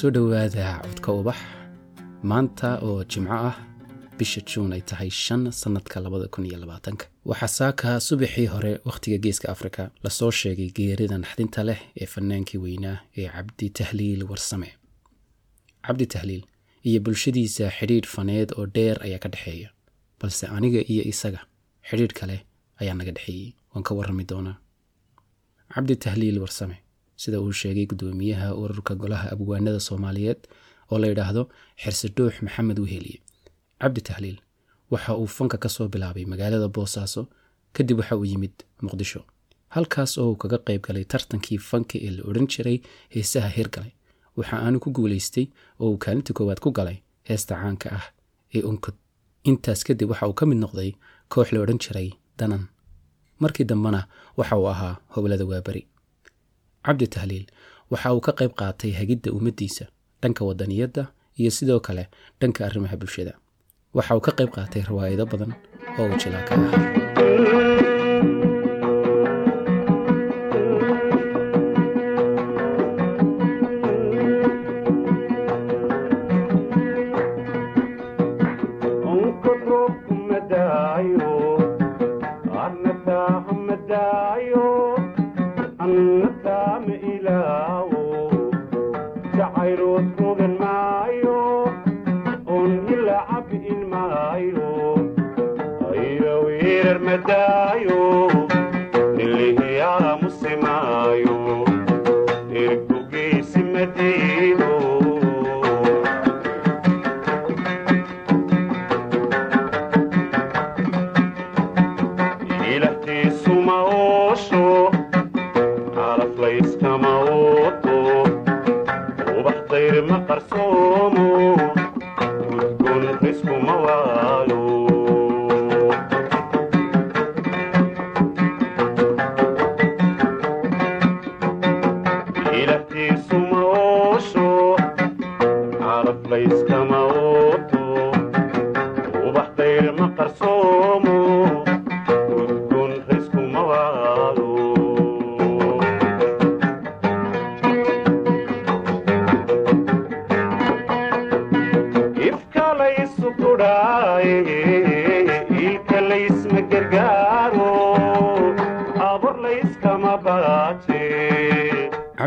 soo dhowaada codka ubax. Maanta oo jimco ah bisha juun ay tahay shan sannadka labada kun iyo labaatanka. Waxaa saaka subaxii hore wakhtiga geeska afrika la soo sheegay geerida naxdinta leh ee fannaankii weynaa ee cabdi tahliil warsame. Cabdi tahliil iyo bulshadiisa xidhiidh faneed oo dheer ayaa ka dhexeeya balse aniga iyo isaga xidhiidh kale ayaa naga dhexeeyey waan ka warrami doonaa. Cabdi tahliil warsame sida uu sheegay guddoomiyaha ururka golaha abwaanada soomaaliyeed oo la yidhaahdo xirsidhuux maxamed weheliye cabdi tahliil waxa uu fanka ka soo bilaabay magaalada boosaaso kadib waxa uu yimid muqdisho. Halkaas oo uu kaga qayb galay tartankii fanka ee la odhan jiray heesaha hirgalay waxa aanu ku guulaystay oo uu kaalinta koowaad ku galay heesta caanka ah ee unkod intaas kadib waxa uu ka mid noqday koox la odhan jiray danan. Markii dambena waxa uu ahaa hoblada waaberi cabdi tahliil waxa uu ka qayb qaatay hagidda ummaddiisa dhanka wadaniyadda iyo sidoo kale dhanka arrimaha bulshada. Waxa uu ka qayb qaatay riwaayado badan oo uu jilaa ka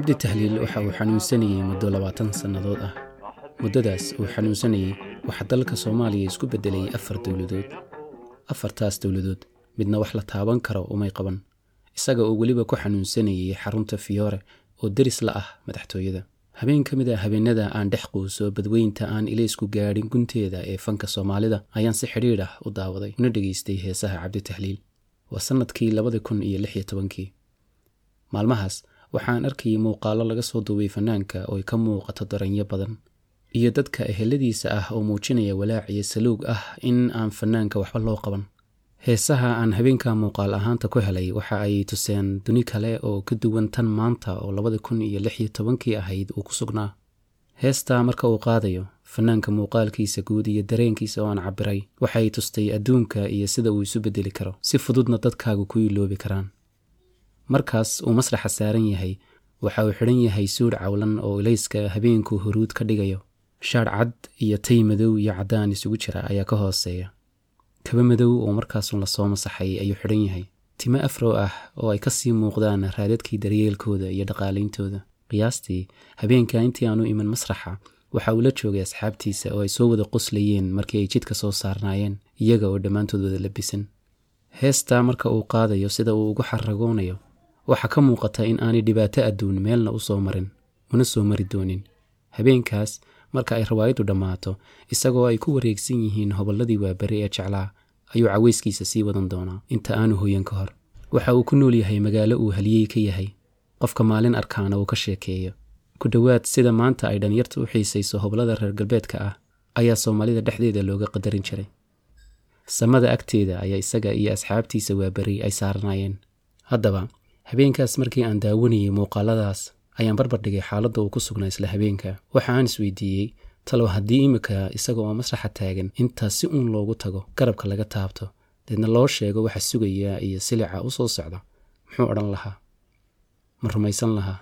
cabdi tahliil waxa uu xanuunsanayey muddo labaatan sannadood ah. Muddadaas uu xanuunsanayey waxaa dalka soomaaliya isku beddelay afar dowladood. Afartaas dowladood midna wax la taaban karo umay qaban. Isaga oo weliba ku xanuunsanayay xarunta fiyoore oo deris la ah madaxtooyada. Habeen ka mid a habeenada aan dhex quuso badweynta aan ilaysku gaadhin gunteeda ee fanka soomaalida ayaan si xidhiidh ah u daawaday una dhegaystay heesaha cabdi tahliil waa sannadkii labada kun iyo lix iyo tobankii. Maalmahaas waxaan arkayay muuqaallo laga soo duubay fanaanka oo ay ka muuqato daranyo badan iyo dadka eheladiisa ah oo muujinaya walaac iyo saluug ah in aan fanaanka waxba loo qaban. Heesaha aan habeenka muuqaal ahaanta ku helay waxa ay tuseen duni kale oo ka duwan tan maanta oo labada kun iyo lix iyo tobankii ahayd uu ku sugnaa. Heestaa marka uu qaadayo fanaanka muuqaalkiisa guud iyo dareenkiisa oo aan cabbiray waxay tustay adduunka iyo sida uu isu beddeli karo si fududna dadkaagu ku iloobi karaan markaas uu masraxa saaran yahay waxa uu xidhan yahay suudh cawlan oo ilayska habeenku huruud ka dhigayo. Shaadh cad iyo tay madow iyo caddaan isugu jira ayaa ka hooseeya. Kaba madow oo markaasun la soo masaxay ayuu xidhan yahay. Timo afrow ah oo ay ka sii muuqdaan raadadkii daryeelkooda iyo dhaqaaleyntooda. Qiyaastii habeenka intii aanu iman masraxa waxa uu la joogay asxaabtiisa oo ay soo wada qoslayeen markii ay jidka soo saarnaayeen iyaga oo dhammaantood wada labisan. Heestaa marka uu qaadayo sida uu ugu xaragoonayo waxaa ka muuqata in aanay dhibaato adduun meelna u soo marin una soo mari doonin. Habeenkaas marka ay rawaayaddu dhammaato isagoo ay ku wareegsan yihiin hobolladii waaberi ee jeclaa ayuu cawayskiisa sii wadan doonaa. Inta aanu hoyan ka hor waxa uu ku nool yahay magaalo uu haliyey ka yahay. Qofka maalin arkaana uu ka sheekeeyo. Ku dhowaad sida maanta ay dhalinyarta u xiisayso hoblada reer galbeedka ah ayaa soomaalida dhexdeeda looga qadarin jiray. Samada agteeda ayaa isaga iyo asxaabtiisa waaberi ay saaranaayeen haddaba habeenkaas markii aan daawanayay muuqaaladaas ayaan barbar dhigay xaaladda uu ku sugnaa isla habeenka. Waxa aan isweydiiyey talow haddii imika isaga oo masraxa taagan intaas si uun loogu tago garabka laga taabto deedna loo sheego waxa sugaya iyo silica u soo socda. Muxuu odhan lahaa. Ma rumaysan lahaa.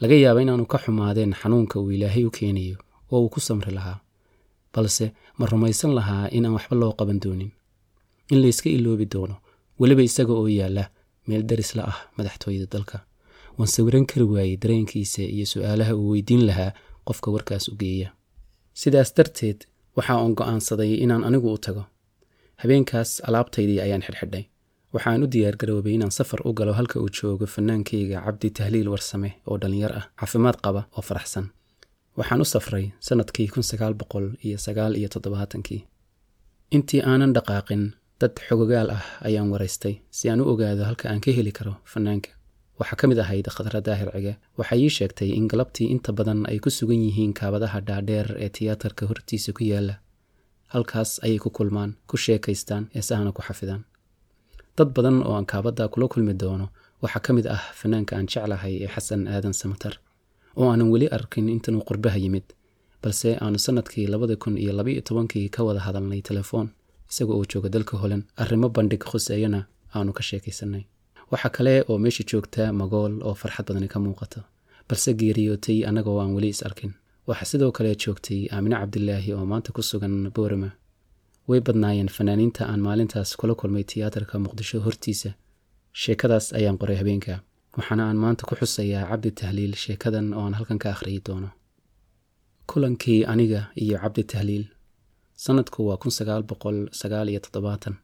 Laga yaaba inaanu ka xumaadeen xanuunka uu ilaahay u keenayo oo uu ku samri lahaa. Balse ma rumaysan lahaa inaan waxba loo qaban doonin. In layska iloobi doono weliba isaga oo yaalla meel darisla ah madaxtooyada dalka. Waan sawiran kari waayey dareenkiisa iyo su'aalaha uu weydiin lahaa qofka warkaas u geeya. Sidaas darteed waxa uun go'aansaday inaan anigu u tago. Habeenkaas alaabtaydii ayaan xidhxidhay. Waxaan u diyaargaroobay inaan safar u galo halka uu joogo fannaankayga cabdi tahliil warsame oo dhallinyar ah caafimaad qaba oo faraxsan. Waxaan u safray sannadkii kun sagaal boqol iyo sagaal iyo toddobaatankii. Intii aanan dhaqaaqin dad xogogaal ah ayaan waraystay si aan u ogaado halka aan ka heli karo fannaanka waxaa ka mid ahayd khadra daahir cige waxay ii sheegtay in galabtii inta badan ay ku sugan yihiin kaabadaha dhaadheer ee tiyaatarka hortiisa ku yaalla. Halkaas ayay ku kulmaan ku sheekaystaan ee sahana ku xafidaan. Dad badan oo aan kaabadda kula kulmi doono waxaa ka mid ah fanaanka aan jeclahay ee xasan aadan samatar oo aanan weli arkin intanuu qurbaha yimid balse aanu sannadkii labada kun iyo labaiyo tobankii ka wada hadalnay telefoon isaga oo jooga dalka holan arrimo bandhig khuseeyana aanu ka sheekaysanay. Waxaa kale oo meesha joogta magool oo farxad badani ka muuqato balse geeriyootay annagoo aan weli is arkin. Waxaa sidoo kale joogtay aamine cabdilaahi oo maanta ku sugan boorama. Way badnaayeen fanaaniinta aan maalintaas kula kulmay tiyaatarka muqdisho hortiisa. Sheekadaas ayaan qoray habeenka waxaana aan maanta ku xusayaa cabdi tahliil sheekadan oo aan halkan ka akhriyi doono. Kulankii aniga iyo cabdi tahliil sannadku waa kun sagaal boqol sagaal iyo toddobaatan.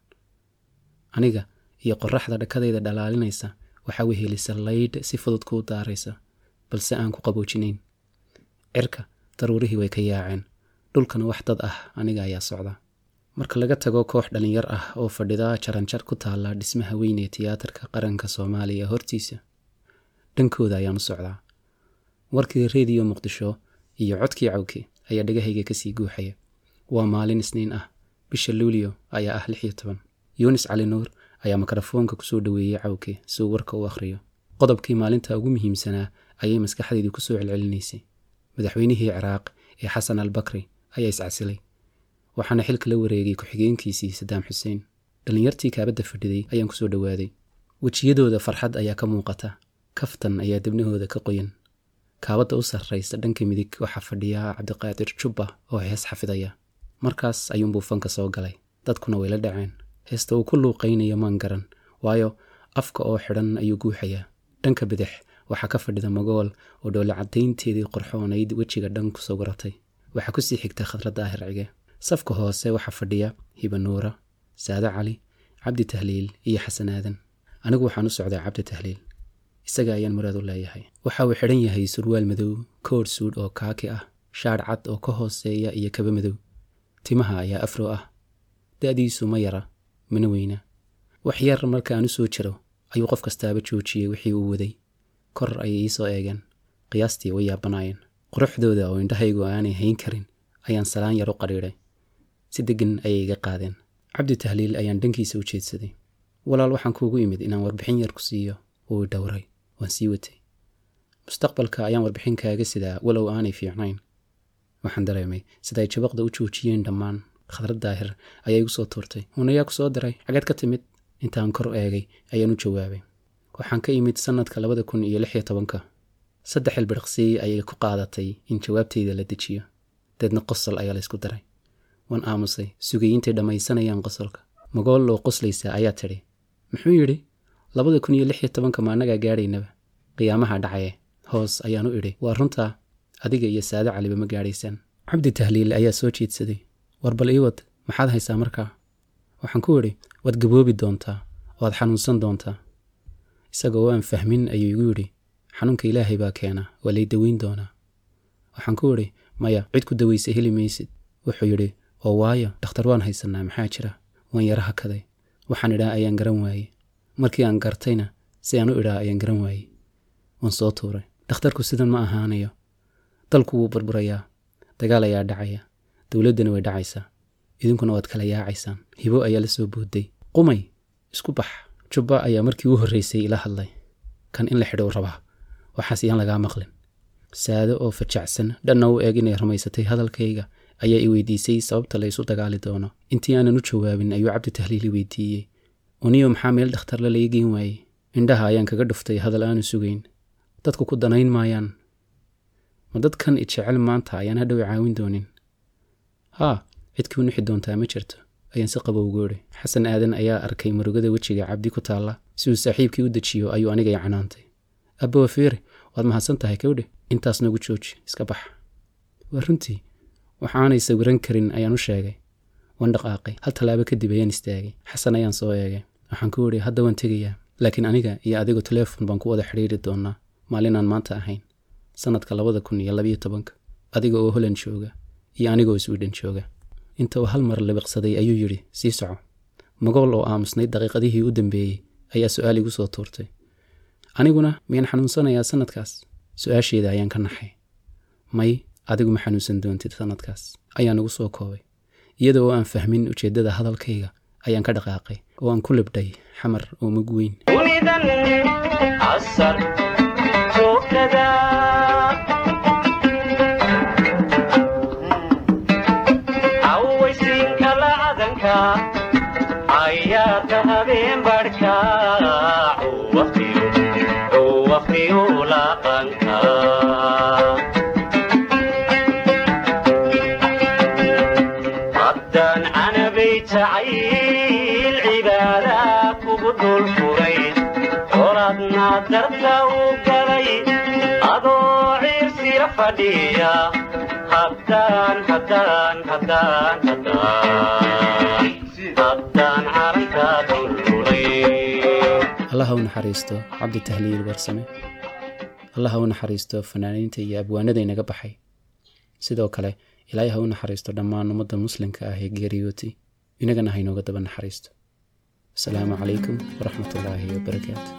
Aniga iyo qoraxda dhakadayda dhalaalinaysa waxaa wehelisa laydh si fudud kuu daaraysa balse aan ku qaboojinayn. Cirka daruurihii way ka yaaceen. Dhulkana wax dad ah aniga ayaa socda. Marka laga tago koox dhallinyar ah oo fadhida jaranjar ku taalla dhismaha weyn ee tiyaatarka qaranka soomaaliya hortiisa dhankooda ayaan u socdaa. Warkii rediyo muqdisho iyo codkii cawke ayaa dhegahayga ka sii guuxaya waa maalin isniin ah. Bisha luulio ayaa ah lix iyo toban. Yunis cali nuur ayaa mikrofoonka ku soo dhoweeyey cawke si uu warka u akhriyo. Qodobkii maalinta ugu muhiimsanaa ayay maskaxdaydu ku soo celcelinaysay madaxweynihii ciraaq ee xasan al bakri ayaa iscasilay waxaana xilka la wareegay ku-xigeenkiisii sadaam xuseen dhallinyartii kaabadda fadhiday ayaan ku soo dhowaaday wejiyadooda farxad ayaa ka muuqata kaftan ayaa debnahooda ka qoyan. Kaabadda u sarraysa dhanka midig waxaa fadhiyaa cabdiqaadir jubba oo hees xafidaya markaas ayuunbuu fanka soo galay. Dadkuna way la dhaceen. Heesta uu ku luuqaynayo maan garan. Waayo afka oo xidhan ayuu guuxayaa dhanka bidix waxaa ka fadhida magool oo dhoole caddaynteedii qorxoonayd wejiga dhan ku sawiratay waxaa ku sii xigta khadra daahir cige safka hoose waxaa fadhiya hibanuura saade cali cabdi tahliil iyo xasan aadan. Anigu waxaan u socdaa cabdi tahliil. Isaga ayaan muraad u leeyahay. Waxa uu xidhan yahay surwaal madow koor suudh oo kaaki ah shaadh cad oo ka hooseeya iyo kaba madow timaha ayaa afro ah. Da'diisu ma yara mana weyna. Wax yar markaan u soo jiro ayuu qof kastaaba joojiyey wixii uu waday. Kor ayay iisoo eegeen. Qiyaastii way yaabanaayeen. Quruxdooda oo indhahaygu aanay hayn karin ayaan salaan yar u qadhiidhay si deggan ayay iga qaadeen. Cabdi tahliil ayaan dhankiisa u jeedsaday. Walaal waxaan kuugu imid inaan warbixin yar ku siiyo wuu dhowray waan sii watay. Mustaqbalka ayaan warbixin kaaga sidaa walow aanay fiicnayn waxaan dareemay sida ay jabaqda u joojiyeen dhammaan khadrad daahir ayaa igu soo tuurtay hunayaa ku soo diray xageed ka timid intaan kor eegay ayaan u jawaabay. Waxaan ka imid sannadka labada kun iyo lix iyo tobanka. Saddex ilbiriqsi ayay ku qaadatay in jawaabtayda la dejiyo. Deedna qosol ayaa laysku daray. Waan aamusay sugayintay dhammaysanayaan qosolka. Magool oo qoslaysa ayaa tidhi muxuu yidhi labada kun iyo lix iyo tobanka ma annagaa gaadhaynaba? Qiyaamaha dhacaye hoos ayaan u idhi waa runtaa adiga iyo saade caliba ma gaadhaysaan cabdi tahliil ayaa soo jeedsaday war bal iiwad maxaad haysaa markaa? Waxaan ku idhi waad gaboobi doontaa waad xanuunsan doontaa. Isagoo aan fahmin ayuu igu yidhi xanuunka ilaahay baa keena waa lay daweyn doonaa. Waxaan ku idhi maya cid ku dawaysa heli maysid. Wuxuu yidhi oo waayo dhakhtar waan haysanaa maxaa jira? Waan yara hakaday waxaan idhaa ayaan garan waaye markii aan gartayna si aan u idhaa ayaan garan waaye waan soo tuuray. Dhakhtarku sidan ma ahaanayo dalku wuu burburayaa dagaal ayaa dhacaya dowladdana way dhacaysaa idinkuna waad kala yaacaysaan hibo ayaa la soo boodday. Qumay isku bax jubba ayaa markii u horraysay ila hadlay kan in la xidhow rabaa waxaas iyaan lagaa maqlin. Saado oo fajacsan dhanna u eeg inay rumaysatay hadalkayga ayaa i weydiisay sababta la ysu dagaali doono. Intii aanan u jawaabin ayuu cabdi tahliili weydiiyey. Uniyo maxaa meel dhakhtarle laga geen waayey? Indhaha ayaan kaga dhuftay hadal aanu sugayn. Dadku ku danayn maayaan ma dadkan ijecel maanta ayaan hadhow caawin doonin. Haa cid kuu nixi doontaa ma jirto ayaan si qabow ugu xasan aadan ayaa arkay murugada wejiga cabdi ku taalla. Si uu saaxiibkii u dejiyo ayuu aniga canaantay. Abba wafiire waad mahadsan tahay kowdhe intaas nagu jooji iska bax. Waa runtii waxaanay sawiran karin ayaan u sheegay. Waan dhaqaaqay hal tallaabo kadib ayaan istaagay. Xasan ayaan soo eegay. Waxaan ku idhi hadda waan tegayaa laakiin aniga iyo adigu teleefon baan ku wada xidhiiri doonaa maalinaan maanta ahayn sannadka labada kun iyo labayo tobanka adiga oo holand jooga iyo anigoo swiden jooga. Inta uu hal mar libiqsaday ayuu yidhi sii soco. Magool oo aamusnayd daqiiqadihii u dambeeyey ayaa su'aal igu soo tuurtay. Aniguna miyaan xanuunsanayaa sannadkaas su'aasheeda ayaan ka naxay. May adigu ma xanuunsan doontid sannadkaas ayaan ugu soo koobay. Iyada oo aan fahmin ujeeddada hadalkayga ayaan ka dhaqaaqay oo aan ku libdhay xamar oo mug weyn cayaarka habeen badhka waqtiyu laqanka haddaan canabay jacayl cibaada kugu dul furay qoradna darka u galay adoo ciirsira fadhiya allaha u naxariisto cabdi tahliil warsame. Allaha u naxariisto fanaaniinta iyo abwaanada inaga baxay. Sidoo kale ilaahay ha u naxariisto dhammaan ummadda muslimka ah ee geeriyooti. Inagana haynooga daba naxariisto. Asalaamu calaykum waraxmat wabarakaatu